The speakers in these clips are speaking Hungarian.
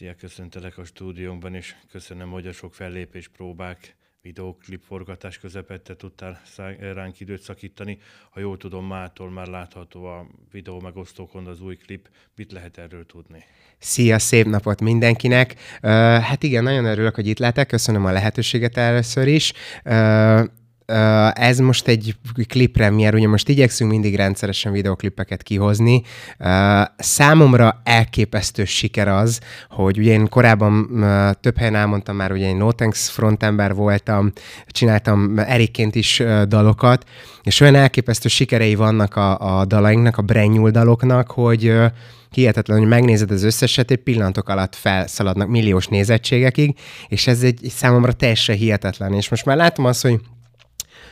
Szia, köszöntelek a stúdiónkban, és köszönöm, hogy a sok fellépés próbák videóklip forgatás közepette tudtál ránk időt szakítani. Ha jól tudom, mától már látható a videó megosztókon az új klip. Mit lehet erről tudni? Szia, szép napot mindenkinek! Uh, hát igen, nagyon örülök, hogy itt lehetek, köszönöm a lehetőséget először is. Uh, ez most egy klippremier, ugye most igyekszünk mindig rendszeresen videoklipeket kihozni. Számomra elképesztő siker az, hogy ugye én korábban több helyen elmondtam már, hogy én No Thanks frontember voltam, csináltam Erikként is dalokat, és olyan elképesztő sikerei vannak a, a dalainknak, a brand daloknak, hogy hihetetlen, hogy megnézed az összeset, egy pillanatok alatt felszaladnak milliós nézettségekig, és ez egy számomra teljesen hihetetlen. És most már látom azt, hogy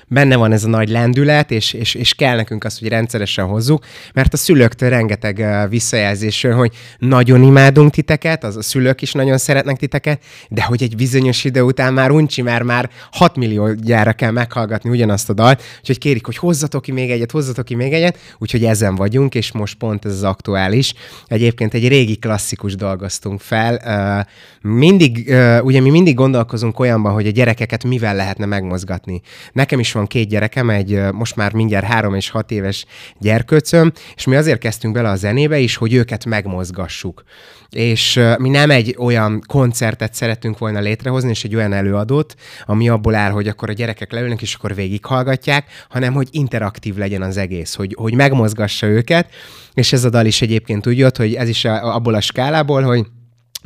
benne van ez a nagy lendület, és, és, és kell nekünk azt, hogy rendszeresen hozzuk, mert a szülőktől rengeteg visszajelzés jön, hogy nagyon imádunk titeket, az a szülők is nagyon szeretnek titeket, de hogy egy bizonyos idő után már uncsi, mert már 6 millió gyára kell meghallgatni ugyanazt a dalt, úgyhogy kérik, hogy hozzatok ki még egyet, hozzatok ki még egyet, úgyhogy ezen vagyunk, és most pont ez az aktuális. Egyébként egy régi klasszikus dolgoztunk fel. Mindig, ugye mi mindig gondolkozunk olyanban, hogy a gyerekeket mivel lehetne megmozgatni. Nekem is van két gyerekem, egy most már mindjárt három és hat éves gyerkőcöm, és mi azért kezdtünk bele a zenébe is, hogy őket megmozgassuk. És mi nem egy olyan koncertet szeretünk volna létrehozni, és egy olyan előadót, ami abból áll, hogy akkor a gyerekek leülnek, és akkor végighallgatják, hanem hogy interaktív legyen az egész, hogy, hogy megmozgassa őket, és ez a dal is egyébként úgy jött, hogy ez is abból a skálából, hogy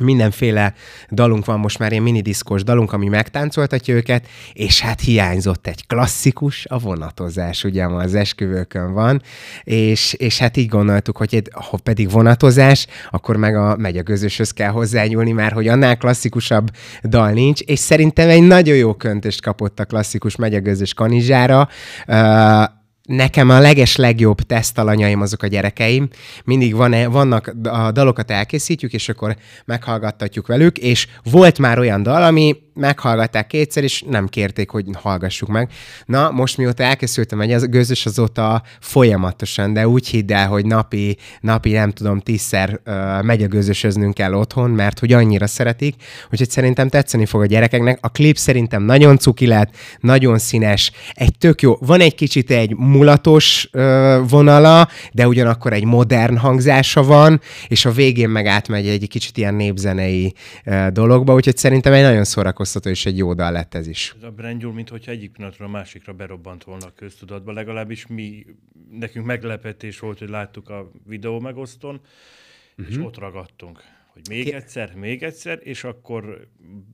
mindenféle dalunk van most már, ilyen minidiszkos dalunk, ami megtáncoltatja őket, és hát hiányzott egy klasszikus, a vonatozás, ugye ma az esküvőkön van, és, és hát így gondoltuk, hogy egy, ha pedig vonatozás, akkor meg a megy a közöshöz kell hozzányúlni, mert hogy annál klasszikusabb dal nincs, és szerintem egy nagyon jó köntöst kapott a klasszikus megy a közös kanizsára, uh, nekem a leges legjobb tesztalanyaim azok a gyerekeim. Mindig van vannak a dalokat elkészítjük, és akkor meghallgattatjuk velük, és volt már olyan dal, ami meghallgatták kétszer, és nem kérték, hogy hallgassuk meg. Na, most mióta elkészültem egy az gőzös, azóta folyamatosan, de úgy hidd el, hogy napi, napi nem tudom, tízszer uh, megy a gőzösöznünk kell otthon, mert hogy annyira szeretik, úgyhogy szerintem tetszeni fog a gyerekeknek. A klip szerintem nagyon cuki lett, nagyon színes, egy tök jó, van egy kicsit egy mulatos uh, vonala, de ugyanakkor egy modern hangzása van, és a végén meg átmegy egy kicsit ilyen népzenei uh, dologba, úgyhogy szerintem egy nagyon szórakozó szórakoztató, és egy jó dal lett ez is. Ez a brandjul, mintha egyik pillanatról a másikra berobbant volna a köztudatba, legalábbis mi, nekünk meglepetés volt, hogy láttuk a videó megosztón, uh-huh. és mhm. ott ragadtunk hogy még egyszer, még egyszer, és akkor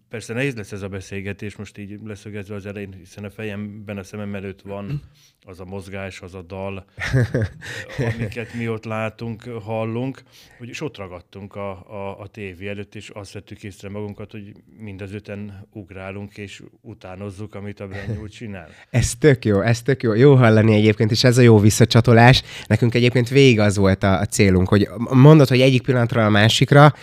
persze nehéz lesz ez a beszélgetés, most így leszögezve az elején, hiszen a fejemben, a szemem előtt van az a mozgás, az a dal, amiket mi ott látunk, hallunk, hogy és ott ragadtunk a, a, a tévé előtt, és azt vettük észre magunkat, hogy mind az öten ugrálunk, és utánozzuk, amit a Brenyúl csinál. ez tök jó, ez tök jó. Jó hallani egyébként, és ez a jó visszacsatolás. Nekünk egyébként végig az volt a, a célunk, hogy mondod, hogy egyik pillanatra a másikra,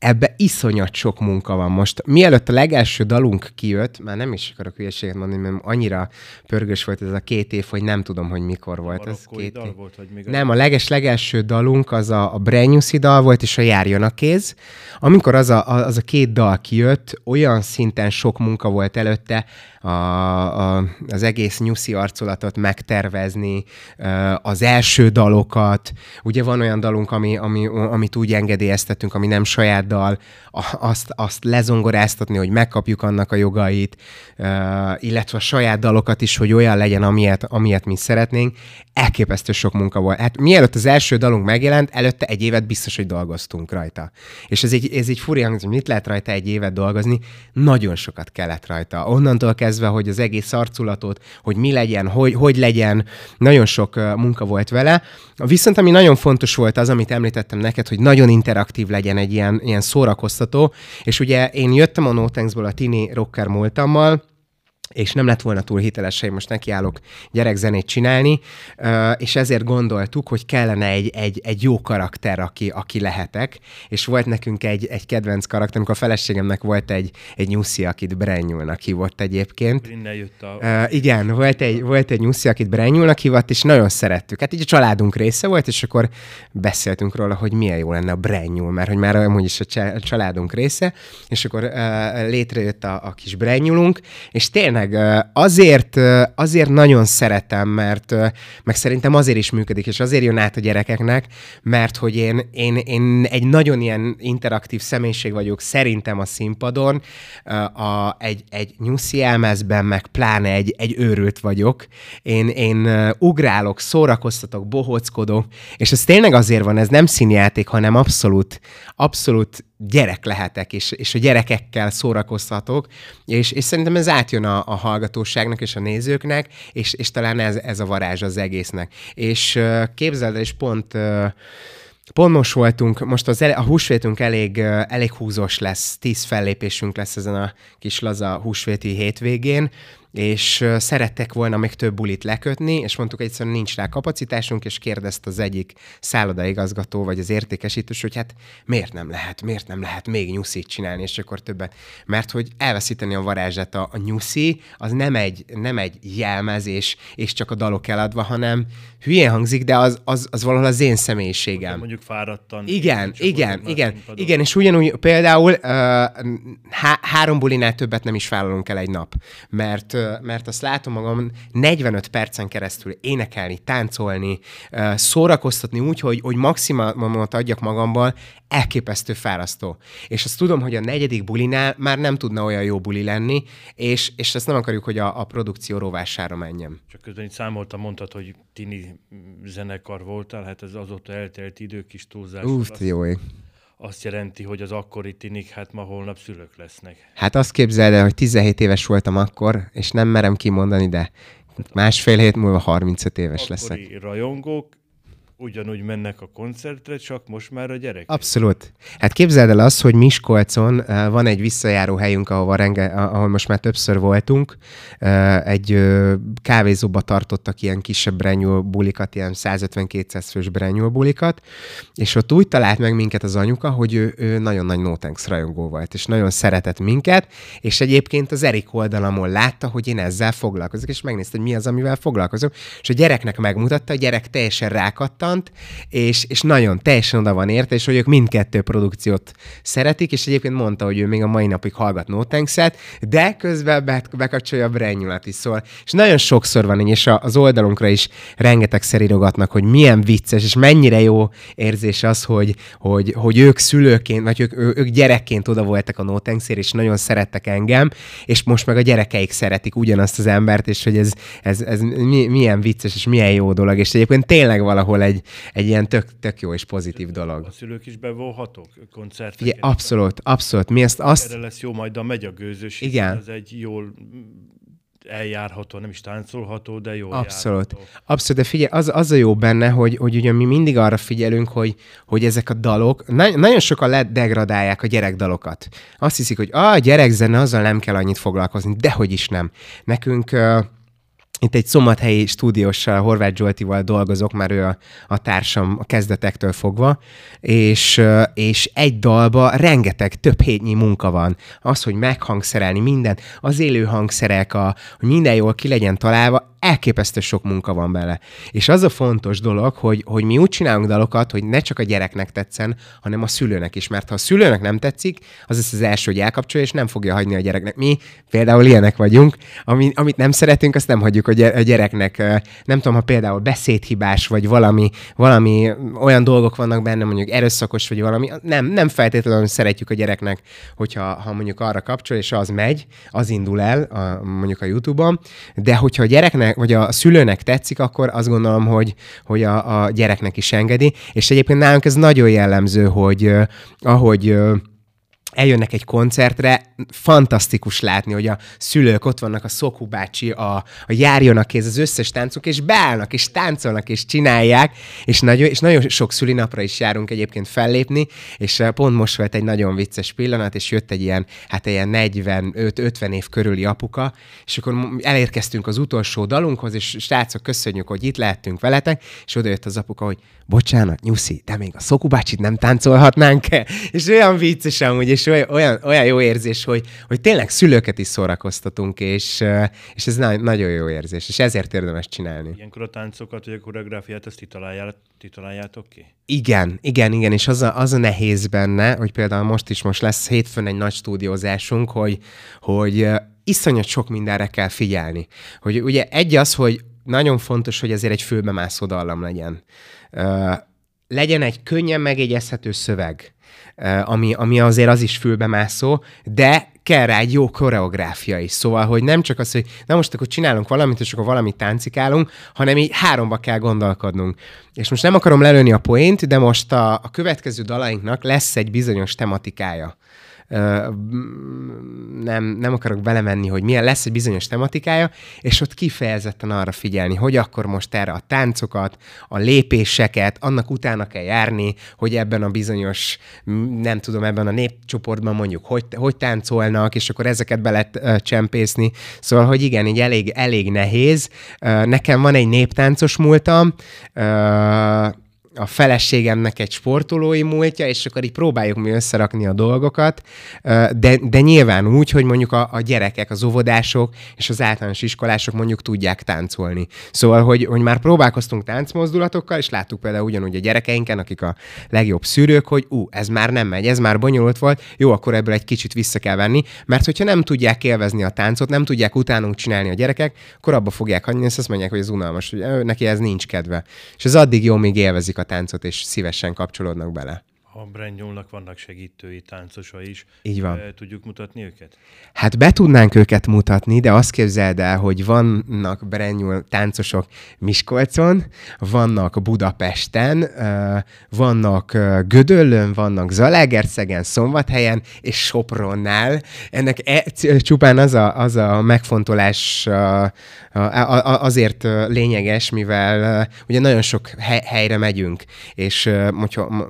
ebbe iszonyat sok munka van most. Mielőtt a legelső dalunk kijött, már nem is akarok hülyeséget mondani, mert annyira pörgős volt ez a két év, hogy nem tudom, hogy mikor volt. A ez két dal év. volt, vagy még Nem, a leges legelső dalunk az a, a Brenyuszi dal volt, és a Járjon a kéz. Amikor az a, az a két dal kijött, olyan szinten sok munka volt előtte, a, a, az egész nyuszi arculatot megtervezni, az első dalokat. Ugye van olyan dalunk, ami, ami, amit úgy engedélyeztetünk, ami nem saját dal, azt, azt lezongoráztatni, hogy megkapjuk annak a jogait, illetve a saját dalokat is, hogy olyan legyen, amilyet, amilyet mi szeretnénk. Elképesztő sok munka volt. Hát mielőtt az első dalunk megjelent, előtte egy évet biztos, hogy dolgoztunk rajta. És ez egy, ez egy furi hogy mit lehet rajta egy évet dolgozni? Nagyon sokat kellett rajta. Onnantól kezdve, hogy az egész arculatot, hogy mi legyen, hogy, hogy legyen, nagyon sok munka volt vele. Viszont ami nagyon fontos volt az, amit említettem neked, hogy nagyon interaktív legyen egy ilyen, ilyen szórakoztató, és ugye én jöttem a Notanksból a tini rocker múltammal, és nem lett volna túl hiteles, hogy most nekiállok gyerekzenét csinálni, és ezért gondoltuk, hogy kellene egy, egy, egy jó karakter, aki, aki lehetek, és volt nekünk egy, egy kedvenc karakter, amikor a feleségemnek volt egy, egy nyuszi, akit Brenyulnak hívott egyébként. Innen jött a... Uh, igen, volt egy, volt egy nyuszi, akit Brenyulnak hívott, és nagyon szerettük. Hát így a családunk része volt, és akkor beszéltünk róla, hogy milyen jó lenne a Brenyul, mert hogy már amúgy is a családunk része, és akkor uh, létrejött a, a kis Brenyulunk, és tényleg tényleg azért, azért nagyon szeretem, mert meg szerintem azért is működik, és azért jön át a gyerekeknek, mert hogy én, én, én egy nagyon ilyen interaktív személyiség vagyok szerintem a színpadon, a, egy, egy nyuszi elmezben, meg pláne egy, egy őrült vagyok. Én, én ugrálok, szórakoztatok, bohóckodok, és ez tényleg azért van, ez nem színjáték, hanem abszolút, abszolút gyerek lehetek, és, és a gyerekekkel szórakoztatok, és, és szerintem ez átjön a, a hallgatóságnak és a nézőknek, és, és talán ez, ez a varázs az egésznek. És képzeld el, és pont Pont most voltunk, most az ele, a húsvétunk elég, elég húzós lesz, tíz fellépésünk lesz ezen a kis laza húsvéti hétvégén, és szerettek volna még több bulit lekötni, és mondtuk, egyszerűen nincs rá kapacitásunk, és kérdezte az egyik szállodaigazgató, vagy az értékesítős, hogy hát miért nem lehet, miért nem lehet még nyuszit csinálni, és akkor többet. Mert hogy elveszíteni a varázsát a, a nyuszi, az nem egy, nem egy jelmezés, és csak a dalok eladva, hanem hülyén hangzik, de az, az, az valahol az én személyiségem. Mondjuk fáradtan. Igen, igen, igen, igen, és ugyanúgy például uh, há- három bulinál többet nem is vállalunk el egy nap, mert mert azt látom magam 45 percen keresztül énekelni, táncolni, szórakoztatni úgy, hogy, hogy maximumot adjak magamból, elképesztő fárasztó. És azt tudom, hogy a negyedik bulinál már nem tudna olyan jó buli lenni, és, és ezt nem akarjuk, hogy a, a produkció rovására menjen. Csak közben itt számoltam, mondtad, hogy tini zenekar voltál, hát ez azóta eltelt idő kis túlzás. Uff, jó ég azt jelenti, hogy az akkori tinik hát ma holnap szülők lesznek. Hát azt képzeld el, hogy 17 éves voltam akkor, és nem merem kimondani, de másfél hét múlva 35 éves akkori leszek. rajongók ugyanúgy mennek a koncertre, csak most már a gyerek. Abszolút. Hát képzeld el azt, hogy Miskolcon van egy visszajáró helyünk, ahol, renge, ahol most már többször voltunk. Egy kávézóba tartottak ilyen kisebb brenyul bulikat, ilyen 150-200 fős brenyul bulikat, és ott úgy talált meg minket az anyuka, hogy ő, ő nagyon nagy No Thanks rajongó volt, és nagyon szeretett minket, és egyébként az Erik oldalamon látta, hogy én ezzel foglalkozok, és megnézte, hogy mi az, amivel foglalkozom, és a gyereknek megmutatta, a gyerek teljesen rákattan, robbant, és, és nagyon teljesen oda van érte, és hogy ők mindkettő produkciót szeretik, és egyébként mondta, hogy ő még a mai napig hallgat no de közben be, bekapcsolja a brányulat is, szól. És nagyon sokszor van így, és az oldalunkra is rengeteg szerirogatnak, hogy milyen vicces, és mennyire jó érzés az, hogy, hogy, hogy ők szülőként, vagy ők, ők gyerekként oda voltak a no és nagyon szerettek engem, és most meg a gyerekeik szeretik ugyanazt az embert, és hogy ez, ez, ez milyen vicces, és milyen jó dolog, és egyébként tényleg valahol egy, egy ilyen tök, tök jó és pozitív dolog. A szülők is bevonhatók koncerteket? Igen, abszolút, abszolút. Mi ezt azt... Erre lesz jó majd a megy a gőzös, Igen. ez egy jól eljárható, nem is táncolható, de jó. Abszolút. Járható. Abszolút, de figyelj, az, az a jó benne, hogy, hogy ugye mi mindig arra figyelünk, hogy, hogy ezek a dalok, na, nagyon sokan ledegradálják a gyerekdalokat. Azt hiszik, hogy a gyerekzene, azzal nem kell annyit foglalkozni, dehogy is nem. Nekünk uh, itt egy szombathelyi stúdióssal, Horváth Zsoltival dolgozok, már ő a, a társam a kezdetektől fogva, és, és egy dalba rengeteg, több hétnyi munka van. Az, hogy meghangszerelni minden, az élő hangszerek, a, hogy minden jól ki legyen találva, elképesztő sok munka van bele. És az a fontos dolog, hogy, hogy mi úgy csinálunk dalokat, hogy ne csak a gyereknek tetszen, hanem a szülőnek is. Mert ha a szülőnek nem tetszik, az lesz az első, hogy elkapcsolja, és nem fogja hagyni a gyereknek. Mi például ilyenek vagyunk, ami, amit nem szeretünk, azt nem hagyjuk a gyereknek. Nem tudom, ha például beszédhibás, vagy valami, valami olyan dolgok vannak benne, mondjuk erőszakos, vagy valami, nem, nem feltétlenül szeretjük a gyereknek, hogyha ha mondjuk arra kapcsol, és az megy, az indul el a, mondjuk a YouTube-on, de hogyha a gyereknek vagy a szülőnek tetszik, akkor azt gondolom, hogy, hogy a, a gyereknek is engedi. És egyébként nálunk ez nagyon jellemző, hogy ahogy eljönnek egy koncertre, fantasztikus látni, hogy a szülők ott vannak, a Szokú bácsi, a, a járjonak kéz, az összes táncok, és beállnak, és táncolnak, és csinálják, és nagyon, és nagyon sok szülinapra is járunk egyébként fellépni, és pont most volt egy nagyon vicces pillanat, és jött egy ilyen, hát ilyen 45-50 év körüli apuka, és akkor elérkeztünk az utolsó dalunkhoz, és srácok, köszönjük, hogy itt lehettünk veletek, és oda jött az apuka, hogy bocsánat, nyuszi, de még a Szokubácsit nem táncolhatnánk-e? És olyan vicces amúgy, és olyan, olyan, olyan jó érzés, hogy, hogy tényleg szülőket is szórakoztatunk, és, és ez na- nagyon jó érzés, és ezért érdemes csinálni. Ilyenkor a táncokat, vagy a koreográfiát, ezt ti, találjál, ti találjátok ki? Igen, igen, igen, és az a, az a nehéz benne, hogy például most is most lesz hétfőn egy nagy stúdiózásunk, hogy, hogy iszonyat sok mindenre kell figyelni. Hogy ugye egy az, hogy nagyon fontos, hogy ezért egy főbemászó dallam legyen. Uh, legyen egy könnyen megjegyezhető szöveg, ami, ami azért az is fülbemászó, de kell rá egy jó koreográfia is. Szóval, hogy nem csak az, hogy na most akkor csinálunk valamit, és akkor valamit táncikálunk, hanem így háromba kell gondolkodnunk. És most nem akarom lelőni a poént, de most a, a következő dalainknak lesz egy bizonyos tematikája nem, nem akarok belemenni, hogy milyen lesz egy bizonyos tematikája, és ott kifejezetten arra figyelni, hogy akkor most erre a táncokat, a lépéseket, annak utána kell járni, hogy ebben a bizonyos, nem tudom, ebben a népcsoportban mondjuk hogy, hogy táncolnak, és akkor ezeket bele csempészni. Szóval, hogy igen, így elég, elég nehéz. Nekem van egy néptáncos múltam, a feleségemnek egy sportolói múltja, és akkor így próbáljuk mi összerakni a dolgokat, de, de nyilván úgy, hogy mondjuk a, a gyerekek, az óvodások és az általános iskolások mondjuk tudják táncolni. Szóval, hogy, hogy már próbálkoztunk táncmozdulatokkal, és láttuk például ugyanúgy a gyerekeinken, akik a legjobb szűrők, hogy ú, ez már nem megy, ez már bonyolult volt, jó, akkor ebből egy kicsit vissza kell venni, mert hogyha nem tudják élvezni a táncot, nem tudják utánunk csinálni a gyerekek, akkor abba fogják hagyni, és azt mondják, hogy ez unalmas, hogy neki ez nincs kedve. És ez addig jó, míg élvezik a táncot, és szívesen kapcsolódnak bele. A Brandnyúlnak vannak segítői, táncosai is. Így van. Tudjuk mutatni őket? Hát be tudnánk őket mutatni, de azt képzeld el, hogy vannak Brandnyúl táncosok Miskolcon, vannak Budapesten, vannak Gödöllön, vannak Zalaegerszegen, Szombathelyen és Sopronnál. Ennek e, csupán az a, az a megfontolás azért lényeges, mivel ugye nagyon sok helyre megyünk, és hogyha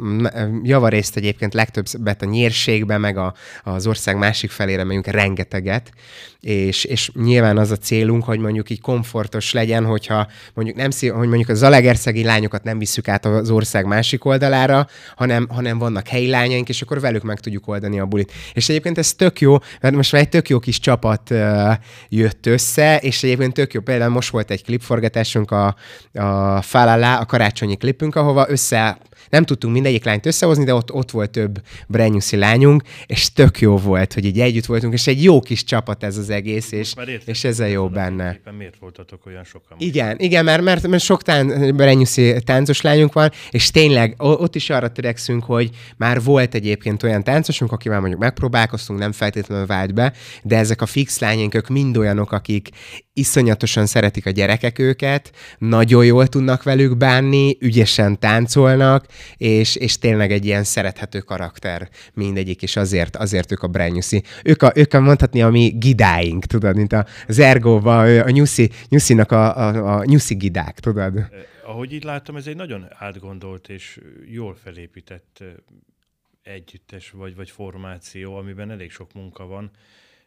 javarészt egyébként legtöbbet a nyírségbe, meg a, az ország másik felére megyünk rengeteget, és, és nyilván az a célunk, hogy mondjuk így komfortos legyen, hogyha mondjuk nem hogy mondjuk a zalegerszegi lányokat nem visszük át az ország másik oldalára, hanem, hanem vannak helyi lányaink, és akkor velük meg tudjuk oldani a bulit. És egyébként ez tök jó, mert most már egy tök jó kis csapat uh, jött össze, és egyébként tök jó, például most volt egy klipforgatásunk a, a Falala, a karácsonyi klipünk, ahova össze nem tudtunk mindegyik lányt összehozni, de ott, ott volt több Brenyuszi lányunk, és tök jó volt, hogy így együtt voltunk, és egy jó kis csapat ez az egész, és, és ez a jó benne. Éppen miért voltatok olyan sokan? Igen, igen, mert, mert, mert sok tán, Brenyuszi táncos lányunk van, és tényleg ott is arra törekszünk, hogy már volt egyébként olyan táncosunk, akivel mondjuk megpróbálkoztunk, nem feltétlenül vált be, de ezek a fix lányunk, ők mind olyanok, akik iszonyatosan szeretik a gyerekek őket, nagyon jól tudnak velük bánni, ügyesen táncolnak, és, és tényleg egy ilyen szerethető karakter mindegyik, és azért, azért ők a Brenyuszi. Ők a, ők a mondhatni a mi gidáink, tudod, mint a, az Ergóban, a Nyuszi, Nyuszinak a, a, a Nyuszi gidák, tudod? Ahogy így láttam, ez egy nagyon átgondolt és jól felépített együttes vagy, vagy formáció, amiben elég sok munka van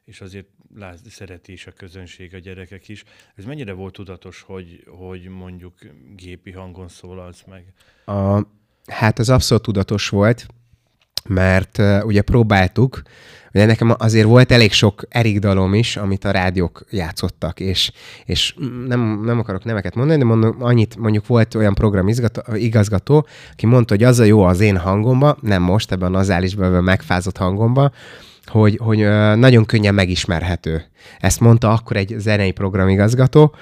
és azért lát, szereti is a közönség, a gyerekek is. Ez mennyire volt tudatos, hogy, hogy mondjuk gépi hangon szólalsz meg? A, hát az abszolút tudatos volt, mert uh, ugye próbáltuk, ugye nekem azért volt elég sok Erik dalom is, amit a rádiók játszottak, és, és nem, nem akarok neveket mondani, de mondom, annyit mondjuk volt olyan programigazgató, igazgató, aki mondta, hogy az a jó az én hangomba, nem most ebben a nazálisban, megfázott hangomba, hogy, hogy nagyon könnyen megismerhető. Ezt mondta akkor egy zenei programigazgató,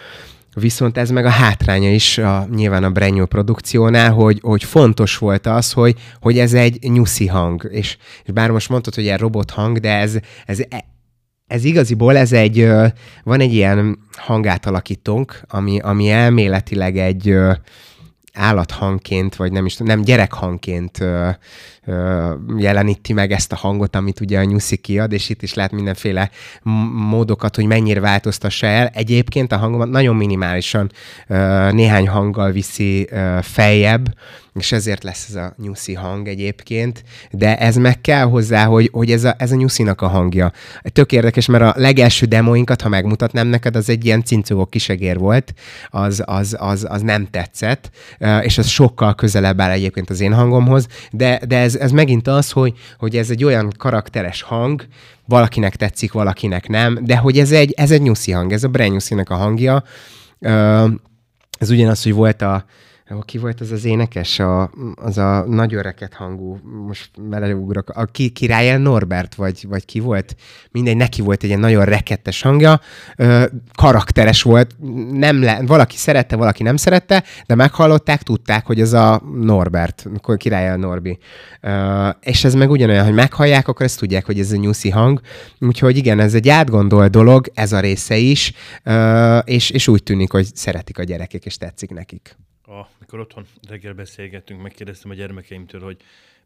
Viszont ez meg a hátránya is a, nyilván a Brenyó produkciónál, hogy, hogy fontos volt az, hogy, hogy ez egy nyuszi hang. És, és bár most mondtad, hogy egy robot hang, de ez, ez, ez igaziból ez egy, van egy ilyen hangátalakítónk, ami, ami elméletileg egy, állathangként, vagy nem is nem gyerekhangként jeleníti meg ezt a hangot, amit ugye a Nyuszi kiad, és itt is lehet mindenféle módokat, hogy mennyire változtassa el. Egyébként a hangomat nagyon minimálisan néhány hanggal viszi feljebb, és ezért lesz ez a nyuszi hang egyébként, de ez meg kell hozzá, hogy, hogy ez a, ez a nyuszinak a hangja. Tök érdekes, mert a legelső demoinkat, ha megmutatnám neked, az egy ilyen cincogó kisegér volt, az, az, az, az nem tetszett, és az sokkal közelebb áll egyébként az én hangomhoz, de, de ez, ez megint az, hogy, hogy ez egy olyan karakteres hang, valakinek tetszik, valakinek nem, de hogy ez egy, ez egy nyuszi hang, ez a Brenyuszinak a hangja. Ez ugyanaz, hogy volt a, ki volt az az énekes, a, az a nagy öreket hangú, most beleugrok, a ki, király Norbert, vagy, vagy ki volt? Mindegy, neki volt egy ilyen nagyon rekettes hangja, ö, karakteres volt, nem le, valaki szerette, valaki nem szerette, de meghallották, tudták, hogy ez a Norbert, király Norbi. Ö, és ez meg ugyanolyan, hogy meghallják, akkor ezt tudják, hogy ez a nyuszi hang. Úgyhogy igen, ez egy átgondolt dolog, ez a része is, ö, és, és úgy tűnik, hogy szeretik a gyerekek, és tetszik nekik amikor otthon reggel beszélgettünk, megkérdeztem a gyermekeimtől, hogy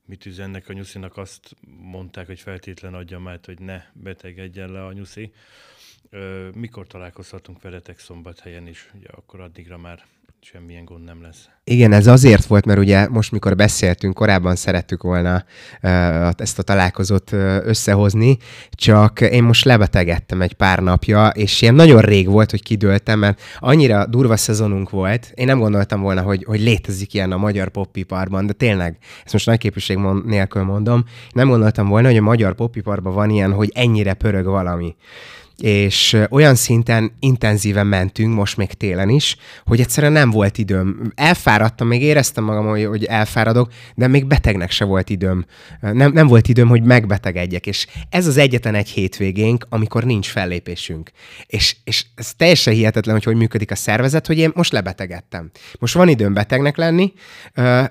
mit üzennek a nyuszinak, azt mondták, hogy feltétlen adja már, hogy ne betegedjen le a nyuszi. Mikor találkozhatunk veletek szombathelyen is? Ugye akkor addigra már semmilyen gond nem lesz. Igen, ez azért volt, mert ugye most, mikor beszéltünk, korábban szerettük volna ezt a találkozót összehozni, csak én most lebetegedtem egy pár napja, és ilyen nagyon rég volt, hogy kidőltem, mert annyira durva szezonunk volt, én nem gondoltam volna, hogy, hogy létezik ilyen a magyar poppiparban, de tényleg, ezt most nagy képviség nélkül mondom, nem gondoltam volna, hogy a magyar poppiparban van ilyen, hogy ennyire pörög valami és olyan szinten intenzíven mentünk, most még télen is, hogy egyszerűen nem volt időm. Elfáradtam, még éreztem magam, hogy, elfáradok, de még betegnek se volt időm. Nem, nem volt időm, hogy megbetegedjek, és ez az egyetlen egy hétvégénk, amikor nincs fellépésünk. És, és ez teljesen hihetetlen, hogy hogy működik a szervezet, hogy én most lebetegedtem. Most van időm betegnek lenni,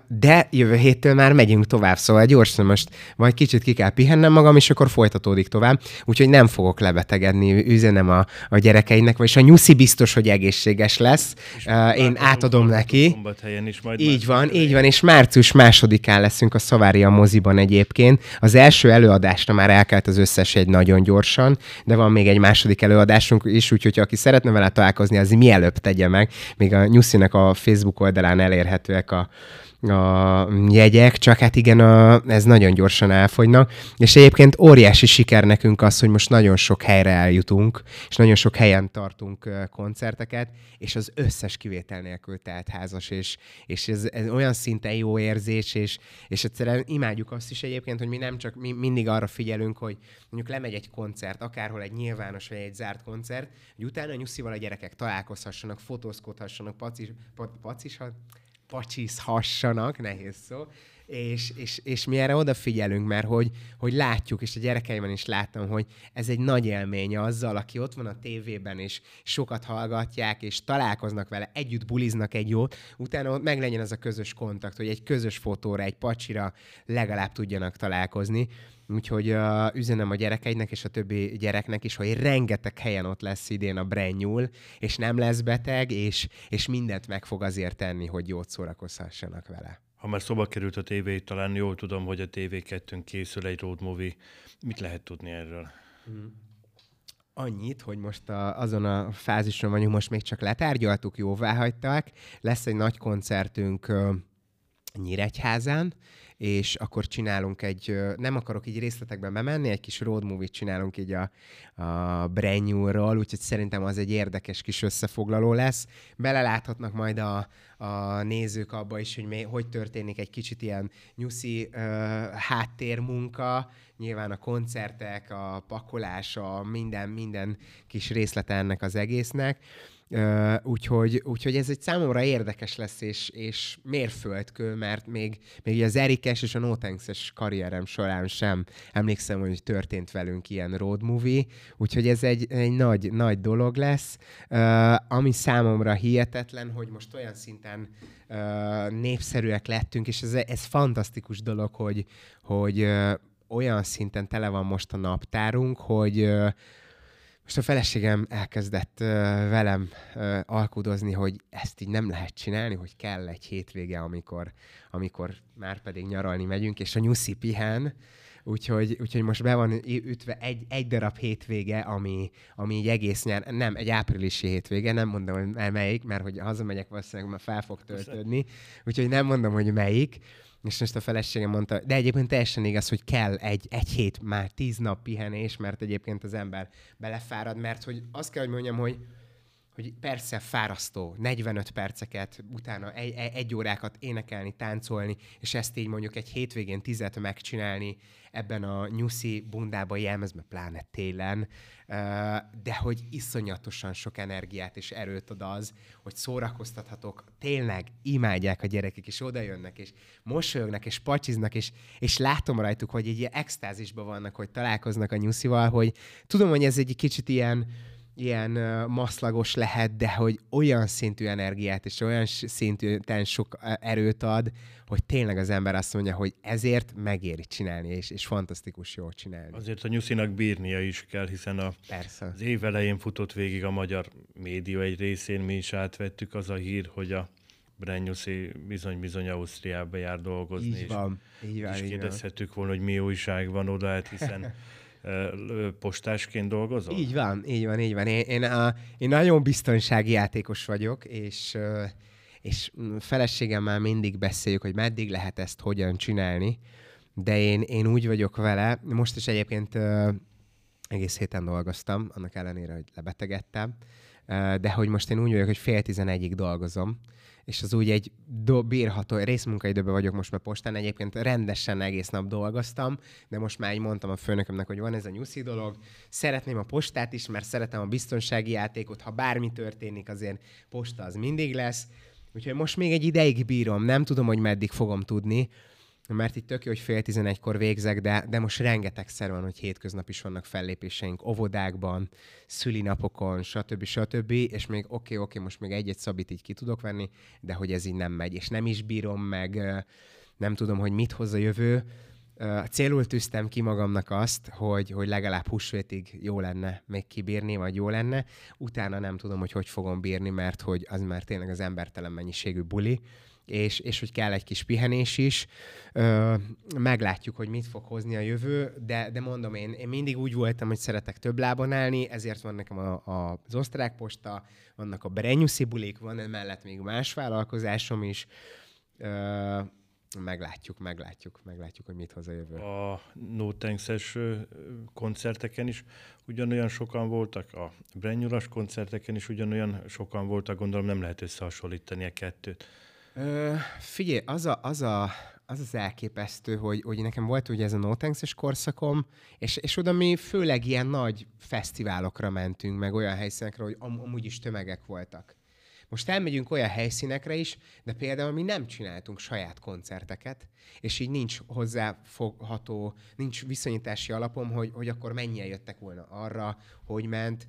de jövő héttől már megyünk tovább, szóval gyorsan most vagy kicsit ki kell pihennem magam, és akkor folytatódik tovább, úgyhogy nem fogok lebetegedni üzenem a, a gyerekeinek, vagyis a nyuszi biztos, hogy egészséges lesz. Uh, én átadom neki. Is majd így van, így van, és március másodikán leszünk a Szavária moziban egyébként. Az első előadásra már elkelt az összes egy nagyon gyorsan, de van még egy második előadásunk is, úgyhogy aki szeretne vele találkozni, az mielőbb tegye meg. Még a Nyuszinek a Facebook oldalán elérhetőek a, a jegyek, csak hát igen, a, ez nagyon gyorsan elfogynak. És egyébként óriási siker nekünk az, hogy most nagyon sok helyre eljutunk, és nagyon sok helyen tartunk koncerteket, és az összes kivétel nélkül házas, és, és ez, ez olyan szinten jó érzés, és, és egyszerűen imádjuk azt is egyébként, hogy mi nem csak mi mindig arra figyelünk, hogy mondjuk lemegy egy koncert, akárhol egy nyilvános vagy egy zárt koncert, hogy utána nyuszival a gyerekek találkozhassanak, fotózkodhassanak, pacis, pacis, pacsizhassanak, nehéz szó, és, és, és mi erre odafigyelünk, mert hogy, hogy látjuk, és a gyerekeimben is láttam, hogy ez egy nagy élmény azzal, aki ott van a tévében, és sokat hallgatják, és találkoznak vele, együtt buliznak egy jót, utána ott meg legyen az a közös kontakt, hogy egy közös fotóra, egy pacsira legalább tudjanak találkozni. Úgyhogy uh, üzenem a gyerekeidnek és a többi gyereknek is, hogy rengeteg helyen ott lesz idén a Brenyúl, és nem lesz beteg, és, és mindent meg fog azért tenni, hogy jót szórakozhassanak vele. Ha már szoba került a tévé, talán jól tudom, hogy a TV2-ön készül egy road movie. Mit lehet tudni erről? Mm. Annyit, hogy most a, azon a fázison vagyunk, most még csak letárgyaltuk, jóvá hagyták. Lesz egy nagy koncertünk uh, Nyíregyházán, és akkor csinálunk egy, nem akarok így részletekben bemenni, egy kis road movie csinálunk így a, a Brenyúról, úgyhogy szerintem az egy érdekes kis összefoglaló lesz. Beleláthatnak majd a, a nézők abba is, hogy mi, hogy történik egy kicsit ilyen nyuszi uh, háttérmunka, nyilván a koncertek, a pakolás, a minden, minden kis részlete ennek az egésznek. Uh, úgyhogy, úgyhogy ez egy számomra érdekes lesz, és, és mérföldkő, mert még, még az Erikes és a No Thanks-es karrierem során sem emlékszem, hogy történt velünk ilyen road movie, úgyhogy ez egy, egy nagy, nagy dolog lesz, uh, ami számomra hihetetlen, hogy most olyan szinten uh, népszerűek lettünk, és ez, ez fantasztikus dolog, hogy, hogy olyan szinten tele van most a naptárunk, hogy most a feleségem elkezdett uh, velem uh, alkudozni, hogy ezt így nem lehet csinálni, hogy kell egy hétvége, amikor, amikor már pedig nyaralni megyünk, és a nyuszi pihen, úgyhogy, úgyhogy most be van ütve egy, egy darab hétvége, ami, ami egy egész nyár, nem, egy áprilisi hétvége, nem mondom, hogy melyik, mert hogy hazamegyek, valószínűleg már fel fog töltődni, úgyhogy nem mondom, hogy melyik, és most a feleségem mondta, de egyébként teljesen igaz, hogy kell egy, egy hét, már tíz nap pihenés, mert egyébként az ember belefárad, mert hogy azt kell, hogy mondjam, hogy hogy persze fárasztó, 45 perceket, utána egy, egy órákat énekelni, táncolni, és ezt így mondjuk egy hétvégén tizet megcsinálni ebben a nyuszi bundába jelmezve, pláne télen, de hogy iszonyatosan sok energiát és erőt ad az, hogy szórakoztathatok, tényleg imádják a gyerekek, és oda jönnek, és mosolyognak, és pacsiznak, és, és látom rajtuk, hogy egy ilyen extázisban vannak, hogy találkoznak a nyuszival, hogy tudom, hogy ez egy kicsit ilyen, ilyen uh, maszlagos lehet, de hogy olyan szintű energiát és olyan szintű sok erőt ad, hogy tényleg az ember azt mondja, hogy ezért megéri csinálni, és, és fantasztikus jól csinálni. Azért a nyuszinak bírnia is kell, hiszen a, Persze. az év elején futott végig a magyar média egy részén, mi is átvettük az a hír, hogy a Brenyuszi bizony-bizony Ausztriába jár dolgozni. Így van, és, így van. És kérdezhetük volna, hogy mi újság van oda, hát hiszen postásként dolgozol? Így van, így van, így van. Én, én, a, én nagyon biztonsági játékos vagyok, és, és feleségemmel mindig beszéljük, hogy meddig lehet ezt hogyan csinálni, de én, én úgy vagyok vele, most is egyébként egész héten dolgoztam, annak ellenére, hogy lebetegedtem, de hogy most én úgy vagyok, hogy fél tizenegyig dolgozom, és az úgy egy do- bírható, részmunkaidőben vagyok most már postán, egyébként rendesen egész nap dolgoztam, de most már így mondtam a főnökömnek, hogy van ez a nyuszi dolog, szeretném a postát is, mert szeretem a biztonsági játékot, ha bármi történik, azért posta az mindig lesz, úgyhogy most még egy ideig bírom, nem tudom, hogy meddig fogom tudni, mert itt tök jó, hogy fél tizenegykor végzek, de, de most rengetegszer van, hogy hétköznap is vannak fellépéseink óvodákban, szülinapokon, stb. stb. És még oké, okay, oké, okay, most még egy-egy szabit így ki tudok venni, de hogy ez így nem megy, és nem is bírom meg, nem tudom, hogy mit hoz a jövő. Célul tűztem ki magamnak azt, hogy, hogy legalább húsvétig jó lenne még kibírni, vagy jó lenne. Utána nem tudom, hogy hogy fogom bírni, mert hogy az már tényleg az embertelen mennyiségű buli és, és hogy kell egy kis pihenés is. Ö, meglátjuk, hogy mit fog hozni a jövő, de, de mondom, én, én mindig úgy voltam, hogy szeretek több lábon állni, ezért van nekem a, a, az osztrák posta, vannak a Berenyuszi bulik, van mellett még más vállalkozásom is. Ö, meglátjuk, meglátjuk, meglátjuk, hogy mit hoz a jövő. A No Thanks-es koncerteken is ugyanolyan sokan voltak, a Brenyulas koncerteken is ugyanolyan sokan voltak, gondolom nem lehet összehasonlítani a kettőt. Ö, figyelj, az, a, az, a, az az elképesztő, hogy, hogy nekem volt ugye ez a no korszakom, és, és oda mi főleg ilyen nagy fesztiválokra mentünk, meg olyan helyszínekre, hogy am, amúgy is tömegek voltak. Most elmegyünk olyan helyszínekre is, de például mi nem csináltunk saját koncerteket, és így nincs hozzáfogható, nincs viszonyítási alapom, hogy, hogy akkor mennyien jöttek volna arra, hogy ment.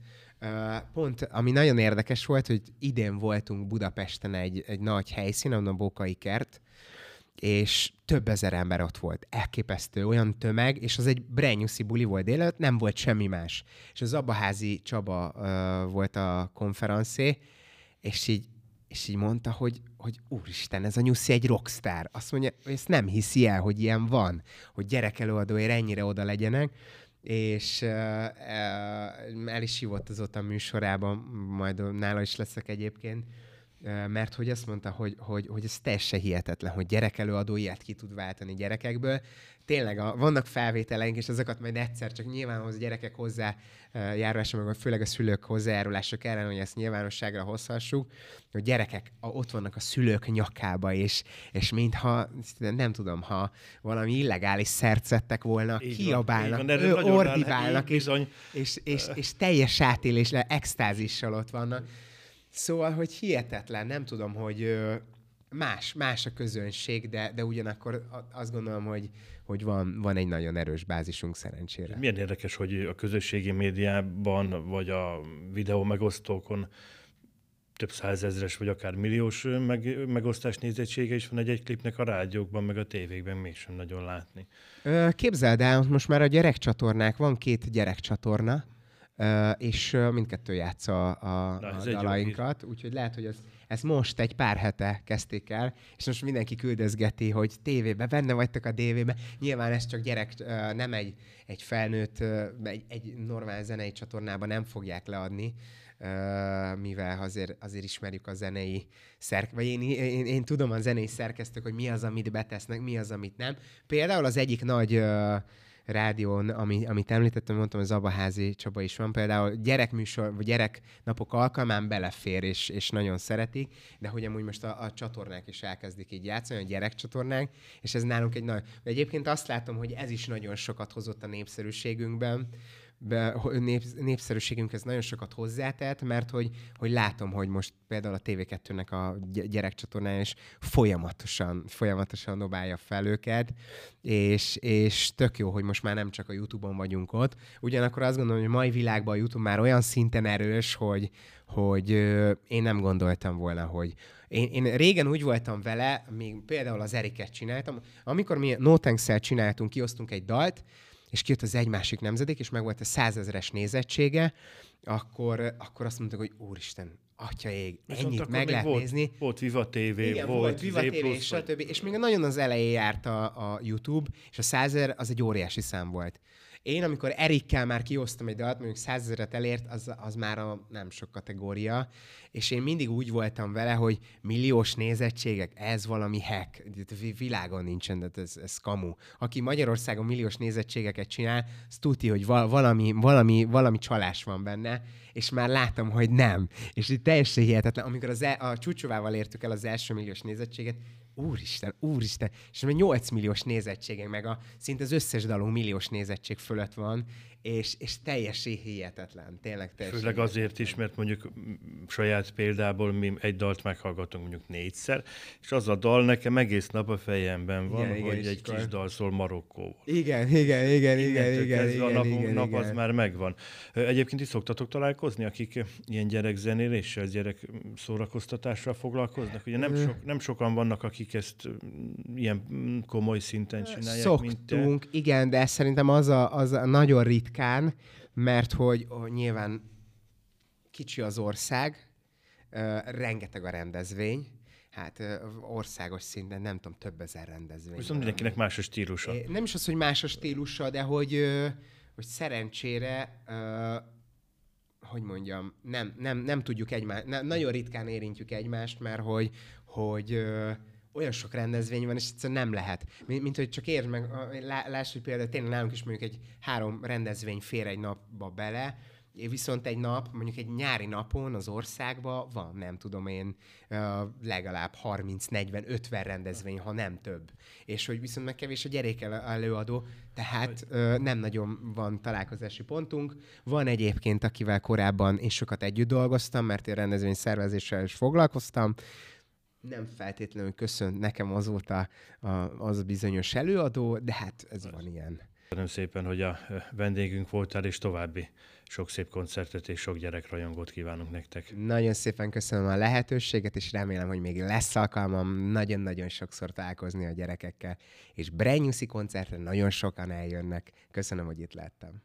Pont, ami nagyon érdekes volt, hogy idén voltunk Budapesten egy, egy nagy helyszín, a Bokai kert, és több ezer ember ott volt. Elképesztő, olyan tömeg, és az egy brenyuszi buli volt délelőtt, nem volt semmi más. És az Abaházi Csaba uh, volt a konferencé, és így, és így mondta, hogy, hogy úristen, ez a nyuszi egy rockstar. Azt mondja, hogy ezt nem hiszi el, hogy ilyen van, hogy gyerekelőadóért ennyire oda legyenek, és uh, el is hívott az ott a műsorában, majd nála is leszek egyébként, mert hogy azt mondta, hogy, hogy, hogy ez teljesen hihetetlen, hogy gyerekelőadó ilyet ki tud váltani gyerekekből. Tényleg a, vannak felvételeink, és azokat majd egyszer csak nyilván a gyerekek hozzá járulása, meg főleg a szülők hozzájárulása kellene, hogy ezt nyilvánosságra hozhassuk, hogy gyerekek a, ott vannak a szülők nyakába, és, és mintha, nem tudom, ha valami illegális szercettek volna, így kiabálnak, van, van, ordibálnak, és, és, és, és, és teljes átélésre, extázissal ott vannak. Szóval, hogy hihetetlen, nem tudom, hogy más, más a közönség, de, de ugyanakkor azt gondolom, hogy, hogy van, van egy nagyon erős bázisunk szerencsére. Milyen érdekes, hogy a közösségi médiában, vagy a videó megosztókon több százezres, vagy akár milliós meg, megosztás nézettsége is van egy-egy klipnek a rádiókban, meg a tévékben mégsem nagyon látni. Képzeld el, most már a gyerekcsatornák, van két gyerekcsatorna, és mindkettő játsza a, a, a dalainkat, úgyhogy lehet, hogy ez, ez most egy pár hete kezdték el, és most mindenki küldözgeti, hogy tévébe, benne vagytok a DV-be. Nyilván ez csak gyerek, nem egy, egy felnőtt, egy, egy normál zenei csatornában nem fogják leadni, mivel azért, azért ismerjük a zenei szerk... Vagy én, én, én, tudom a zenei szerkesztők, hogy mi az, amit betesznek, mi az, amit nem. Például az egyik nagy rádión, ami, amit említettem, mondtam, hogy Zabaházi Csaba is van, például gyerekműsor, vagy gyereknapok alkalmán belefér, és, és nagyon szeretik, de hogy amúgy most a, a csatornák is elkezdik így játszani, a gyerekcsatornák, és ez nálunk egy nagy... Egyébként azt látom, hogy ez is nagyon sokat hozott a népszerűségünkben, be, nép, ez nagyon sokat hozzátett, mert hogy, hogy látom, hogy most például a TV2-nek a gyerekcsatornája is folyamatosan, folyamatosan dobálja fel őket, és, és tök jó, hogy most már nem csak a YouTube-on vagyunk ott. Ugyanakkor azt gondolom, hogy a mai világban a YouTube már olyan szinten erős, hogy, hogy én nem gondoltam volna, hogy én, én régen úgy voltam vele, még például az Eriket csináltam, amikor mi No thanks csináltunk, kiosztunk egy dalt, és kijött az egy másik nemzedék, és meg volt a százezeres nézettsége, akkor, akkor azt mondtuk, hogy úristen, atya ég, Viszont ennyit meg lehet volt, nézni. Volt Viva TV, Igen, volt, volt Viva TV, és stb. És még nagyon az elején járt a, a YouTube, és a százer az egy óriási szám volt. Én, amikor Erikkel már kiosztam egy dalt, mondjuk százezeret elért, az, az már a nem sok kategória, és én mindig úgy voltam vele, hogy milliós nézettségek, ez valami hack, világon nincsen, de ez, ez kamu. Aki Magyarországon milliós nézettségeket csinál, az tudja, hogy valami, valami, valami csalás van benne, és már látom, hogy nem. És itt teljesen hihetetlen, amikor az el, a csúcsovával értük el az első milliós nézettséget, úristen, úristen, és még 8 milliós nézettségek, meg a szinte az összes dalunk milliós nézettség fölött van, és, és teljesen hihetetlen, tényleg teljesen Főleg hihetetlen. azért is, mert mondjuk saját példából mi egy dalt meghallgatunk mondjuk négyszer, és az a dal nekem egész nap a fejemben van, igen, hogy igen, egy kis dal szól Marokkóval. Igen, igen, igen, igen, igen, igen, a napunk, igen, nap igen. az már megvan. Egyébként is szoktatok találkozni, akik ilyen gyerekzenéléssel, gyerek szórakoztatással foglalkoznak? Ugye nem, sok, nem sokan vannak, akik ezt ilyen komoly szinten csinálják, Szoktunk, mint te. igen, de szerintem az a, az a nagyon ritka ritkán, mert hogy oh, nyilván kicsi az ország, uh, rengeteg a rendezvény, hát országos szinten nem tudom, több ezer rendezvény. Viszont mindenkinek más a stílusa. Nem is az, hogy más a stílusa, de hogy, hogy szerencsére hogy mondjam, nem, nem, nem tudjuk egymást, nagyon ritkán érintjük egymást, mert hogy, hogy olyan sok rendezvény van, és egyszerűen nem lehet. Mint, mint hogy csak értsd meg, láss, hogy például tényleg nálunk is mondjuk egy három rendezvény fér egy napba bele, Viszont egy nap, mondjuk egy nyári napon az országban van, nem tudom én, legalább 30-40-50 rendezvény, ha nem több. És hogy viszont meg kevés a gyerek előadó, tehát nem nagyon van találkozási pontunk. Van egyébként, akivel korábban én sokat együtt dolgoztam, mert én rendezvény szervezéssel is foglalkoztam, nem feltétlenül köszönt nekem azóta a, az a bizonyos előadó, de hát ez van ilyen. Köszönöm szépen, hogy a vendégünk voltál, és további sok szép koncertet és sok gyerekrajongót kívánunk nektek. Nagyon szépen köszönöm a lehetőséget, és remélem, hogy még lesz alkalmam nagyon-nagyon sokszor találkozni a gyerekekkel, és Brenyuszi koncertre nagyon sokan eljönnek. Köszönöm, hogy itt lettem.